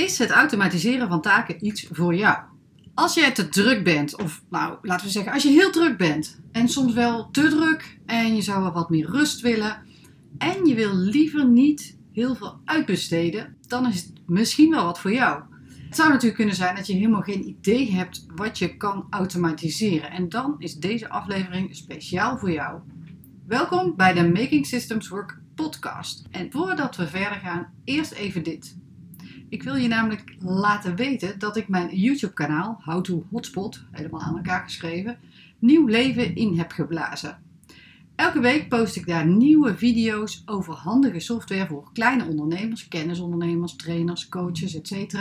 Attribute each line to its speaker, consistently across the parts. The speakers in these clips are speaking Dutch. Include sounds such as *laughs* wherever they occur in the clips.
Speaker 1: Is het automatiseren van taken iets voor jou? Als je te druk bent, of nou laten we zeggen, als je heel druk bent en soms wel te druk en je zou wel wat meer rust willen en je wil liever niet heel veel uitbesteden, dan is het misschien wel wat voor jou. Het zou natuurlijk kunnen zijn dat je helemaal geen idee hebt wat je kan automatiseren en dan is deze aflevering speciaal voor jou. Welkom bij de Making Systems Work podcast. En voordat we verder gaan, eerst even dit. Ik wil je namelijk laten weten dat ik mijn YouTube-kanaal, How to Hotspot, helemaal aan elkaar geschreven, nieuw leven in heb geblazen. Elke week post ik daar nieuwe video's over handige software voor kleine ondernemers, kennisondernemers, trainers, coaches, etc.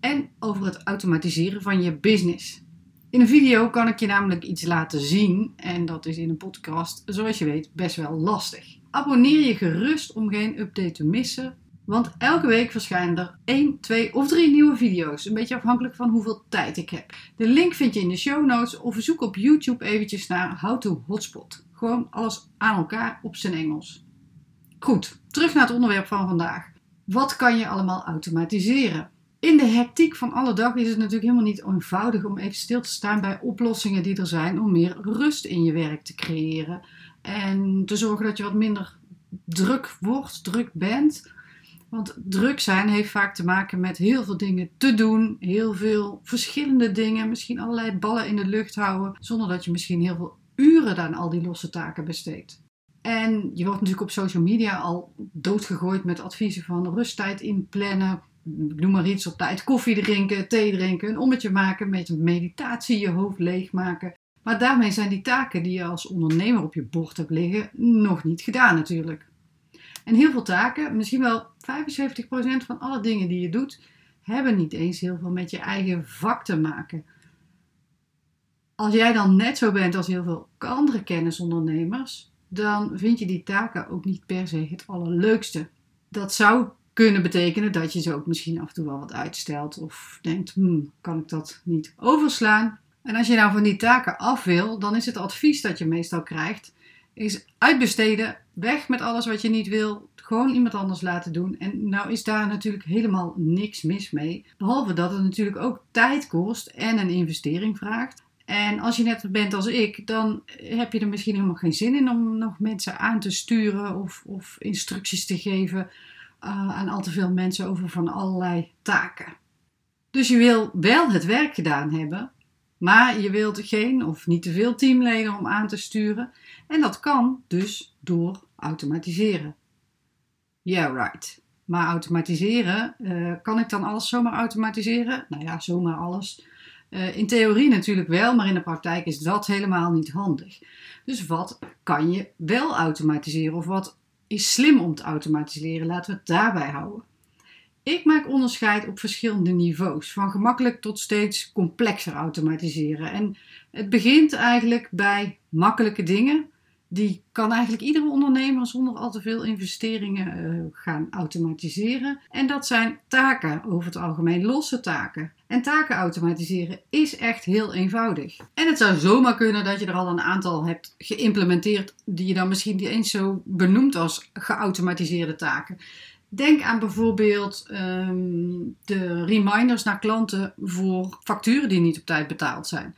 Speaker 1: En over het automatiseren van je business. In een video kan ik je namelijk iets laten zien en dat is in een podcast, zoals je weet, best wel lastig. Abonneer je gerust om geen update te missen want elke week verschijnen er 1, 2 of 3 nieuwe video's. Een beetje afhankelijk van hoeveel tijd ik heb. De link vind je in de show notes of zoek op YouTube eventjes naar How to Hotspot. Gewoon alles aan elkaar op zijn Engels. Goed, terug naar het onderwerp van vandaag. Wat kan je allemaal automatiseren? In de hectiek van alle dag is het natuurlijk helemaal niet eenvoudig om even stil te staan bij oplossingen die er zijn om meer rust in je werk te creëren. En te zorgen dat je wat minder druk wordt, druk bent. Want druk zijn heeft vaak te maken met heel veel dingen te doen, heel veel verschillende dingen, misschien allerlei ballen in de lucht houden, zonder dat je misschien heel veel uren aan al die losse taken besteedt. En je wordt natuurlijk op social media al doodgegooid met adviezen van rusttijd inplannen, noem maar iets op tijd, koffie drinken, thee drinken, een ommetje maken met meditatie, je hoofd leegmaken. Maar daarmee zijn die taken die je als ondernemer op je bord hebt liggen nog niet gedaan natuurlijk. En heel veel taken, misschien wel 75% van alle dingen die je doet, hebben niet eens heel veel met je eigen vak te maken. Als jij dan net zo bent als heel veel andere kennisondernemers, dan vind je die taken ook niet per se het allerleukste. Dat zou kunnen betekenen dat je ze ook misschien af en toe wel wat uitstelt of denkt, hmm, kan ik dat niet overslaan? En als je nou van die taken af wil, dan is het advies dat je meestal krijgt, is uitbesteden, weg met alles wat je niet wil, gewoon iemand anders laten doen. En nou is daar natuurlijk helemaal niks mis mee. Behalve dat het natuurlijk ook tijd kost en een investering vraagt. En als je net bent als ik, dan heb je er misschien helemaal geen zin in om nog mensen aan te sturen of, of instructies te geven uh, aan al te veel mensen over van allerlei taken. Dus je wil wel het werk gedaan hebben, maar je wilt geen of niet te veel teamleden om aan te sturen. En dat kan dus door automatiseren. Yeah, right. Maar automatiseren, uh, kan ik dan alles zomaar automatiseren? Nou ja, zomaar alles. Uh, in theorie natuurlijk wel, maar in de praktijk is dat helemaal niet handig. Dus wat kan je wel automatiseren of wat is slim om te automatiseren? Laten we het daarbij houden. Ik maak onderscheid op verschillende niveaus, van gemakkelijk tot steeds complexer automatiseren. En het begint eigenlijk bij makkelijke dingen, die kan eigenlijk iedere ondernemer zonder al te veel investeringen uh, gaan automatiseren. En dat zijn taken, over het algemeen losse taken. En taken automatiseren is echt heel eenvoudig. En het zou zomaar kunnen dat je er al een aantal hebt geïmplementeerd die je dan misschien niet eens zo benoemt als geautomatiseerde taken. Denk aan bijvoorbeeld um, de reminders naar klanten voor facturen die niet op tijd betaald zijn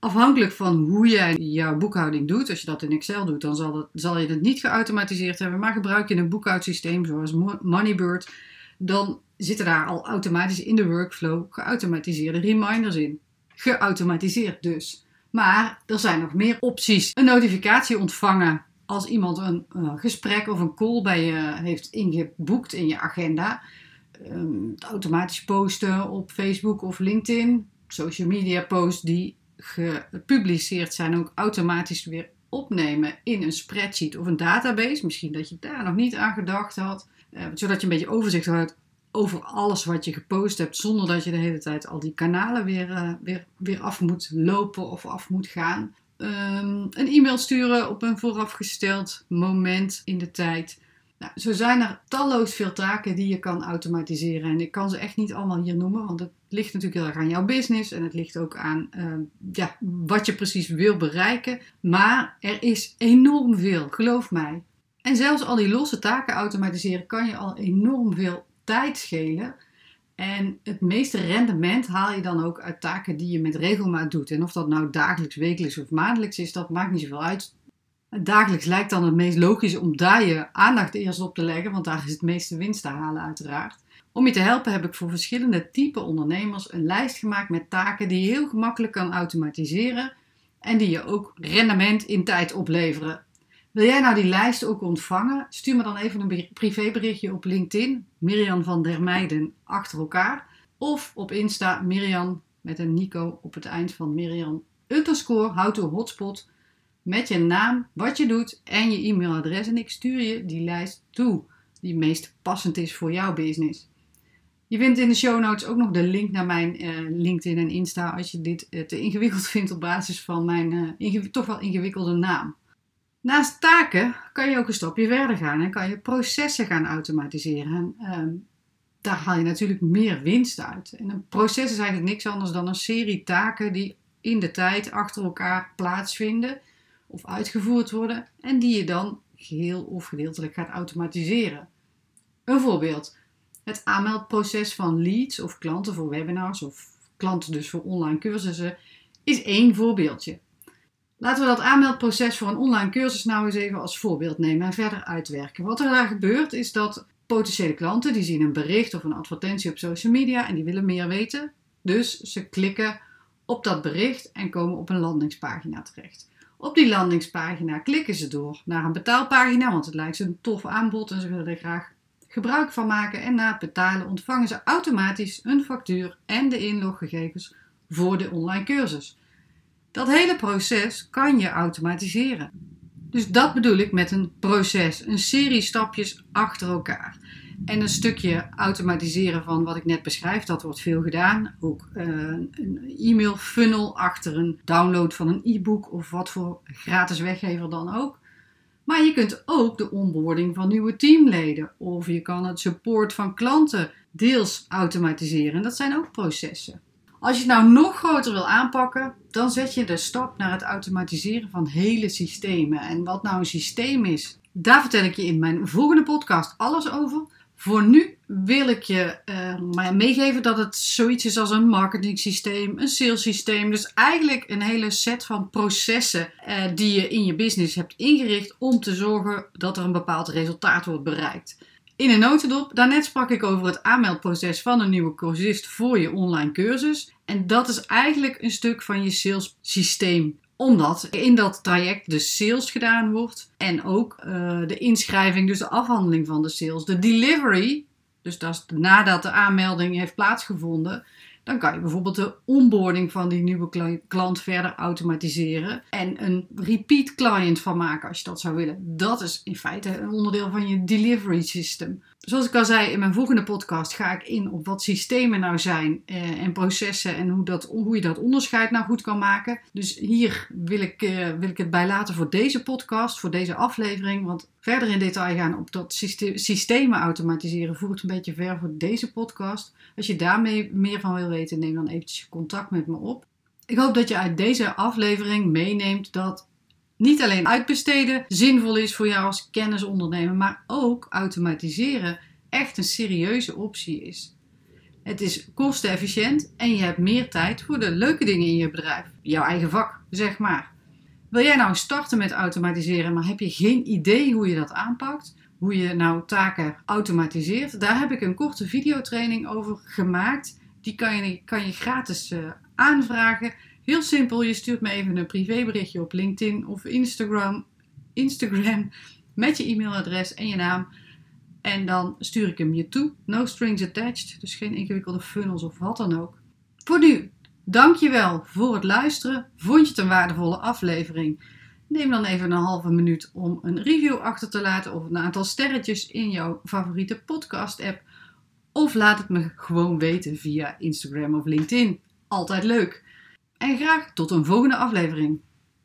Speaker 1: afhankelijk van hoe jij jouw boekhouding doet, als je dat in Excel doet, dan zal, zal je het niet geautomatiseerd hebben. Maar gebruik je een boekhoudsysteem zoals Moneybird, dan zitten daar al automatisch in de workflow geautomatiseerde reminders in. Geautomatiseerd dus. Maar er zijn nog meer opties. Een notificatie ontvangen als iemand een gesprek of een call bij je heeft ingeboekt in je agenda. Um, automatisch posten op Facebook of LinkedIn. Social media posts die gepubliceerd zijn ook automatisch weer opnemen in een spreadsheet of een database. Misschien dat je daar nog niet aan gedacht had. Uh, zodat je een beetje overzicht houdt over alles wat je gepost hebt, zonder dat je de hele tijd al die kanalen weer, uh, weer, weer af moet lopen of af moet gaan. Um, een e-mail sturen op een voorafgesteld moment in de tijd. Nou, zo zijn er talloos veel taken die je kan automatiseren. En ik kan ze echt niet allemaal hier noemen, want het ligt natuurlijk heel erg aan jouw business en het ligt ook aan uh, ja, wat je precies wil bereiken. Maar er is enorm veel, geloof mij. En zelfs al die losse taken automatiseren kan je al enorm veel tijd schelen. En het meeste rendement haal je dan ook uit taken die je met regelmaat doet. En of dat nou dagelijks, wekelijks of maandelijks is, dat maakt niet zoveel uit. Dagelijks lijkt dan het meest logisch om daar je aandacht eerst op te leggen, want daar is het meeste winst te halen uiteraard. Om je te helpen heb ik voor verschillende type ondernemers een lijst gemaakt met taken die je heel gemakkelijk kan automatiseren en die je ook rendement in tijd opleveren. Wil jij nou die lijst ook ontvangen? Stuur me dan even een privéberichtje op LinkedIn, Mirjam van der Meijden, achter elkaar. Of op Insta, Mirjam met een Nico op het eind van Mirjam underscore to hotspot met je naam, wat je doet en je e-mailadres. En ik stuur je die lijst toe, die meest passend is voor jouw business. Je vindt in de show notes ook nog de link naar mijn uh, LinkedIn en Insta als je dit uh, te ingewikkeld *laughs* vindt op basis van mijn uh, toch wel ingewikkelde naam. Naast taken kan je ook een stapje verder gaan en kan je processen gaan automatiseren. En, ehm, daar haal je natuurlijk meer winst uit. En een proces is eigenlijk niks anders dan een serie taken die in de tijd achter elkaar plaatsvinden of uitgevoerd worden en die je dan geheel of gedeeltelijk gaat automatiseren. Een voorbeeld: het aanmeldproces van leads of klanten voor webinars of klanten dus voor online cursussen is één voorbeeldje. Laten we dat aanmeldproces voor een online cursus nou eens even als voorbeeld nemen en verder uitwerken. Wat er daar gebeurt is dat potentiële klanten die zien een bericht of een advertentie op social media en die willen meer weten. Dus ze klikken op dat bericht en komen op een landingspagina terecht. Op die landingspagina klikken ze door naar een betaalpagina, want het lijkt ze een tof aanbod en ze willen er graag gebruik van maken. En na het betalen ontvangen ze automatisch een factuur en de inloggegevens voor de online cursus. Dat hele proces kan je automatiseren. Dus dat bedoel ik met een proces, een serie stapjes achter elkaar. En een stukje automatiseren van wat ik net beschrijf, dat wordt veel gedaan. Ook uh, een e-mail funnel achter een download van een e-book of wat voor gratis weggever dan ook. Maar je kunt ook de onboarding van nieuwe teamleden of je kan het support van klanten deels automatiseren. Dat zijn ook processen. Als je het nou nog groter wil aanpakken, dan zet je de stap naar het automatiseren van hele systemen. En wat nou een systeem is, daar vertel ik je in mijn volgende podcast alles over. Voor nu wil ik je uh, meegeven dat het zoiets is als een marketing systeem, een sales systeem. Dus eigenlijk een hele set van processen uh, die je in je business hebt ingericht om te zorgen dat er een bepaald resultaat wordt bereikt. In een notendop, daarnet sprak ik over het aanmeldproces van een nieuwe cursist voor je online cursus. En dat is eigenlijk een stuk van je sales systeem omdat in dat traject de sales gedaan wordt en ook uh, de inschrijving, dus de afhandeling van de sales, de delivery, dus dat is nadat de aanmelding heeft plaatsgevonden, dan kan je bijvoorbeeld de onboarding van die nieuwe klant verder automatiseren en een repeat client van maken als je dat zou willen. Dat is in feite een onderdeel van je delivery system. Zoals ik al zei in mijn volgende podcast ga ik in op wat systemen nou zijn eh, en processen en hoe, dat, hoe je dat onderscheid nou goed kan maken. Dus hier wil ik, eh, wil ik het bij laten voor deze podcast, voor deze aflevering. Want verder in detail gaan op dat systemen automatiseren voert een beetje ver voor deze podcast. Als je daarmee meer van wil weten, neem dan eventjes contact met me op. Ik hoop dat je uit deze aflevering meeneemt dat niet alleen uitbesteden zinvol is voor jou als kennisondernemer, maar ook automatiseren echt een serieuze optie is. Het is kostenefficiënt en je hebt meer tijd voor de leuke dingen in je bedrijf, jouw eigen vak, zeg maar. Wil jij nou starten met automatiseren, maar heb je geen idee hoe je dat aanpakt? Hoe je nou taken automatiseert? Daar heb ik een korte videotraining over gemaakt. Die kan je, kan je gratis uh, aanvragen. Heel simpel, je stuurt me even een privéberichtje op LinkedIn of Instagram, Instagram *laughs* met je e-mailadres en je naam. En dan stuur ik hem je toe. No strings attached, dus geen ingewikkelde funnels of wat dan ook. Voor nu, dankjewel voor het luisteren. Vond je het een waardevolle aflevering? Neem dan even een halve minuut om een review achter te laten of een aantal sterretjes in jouw favoriete podcast app. Of laat het me gewoon weten via Instagram of LinkedIn. Altijd leuk. En graag tot een volgende aflevering.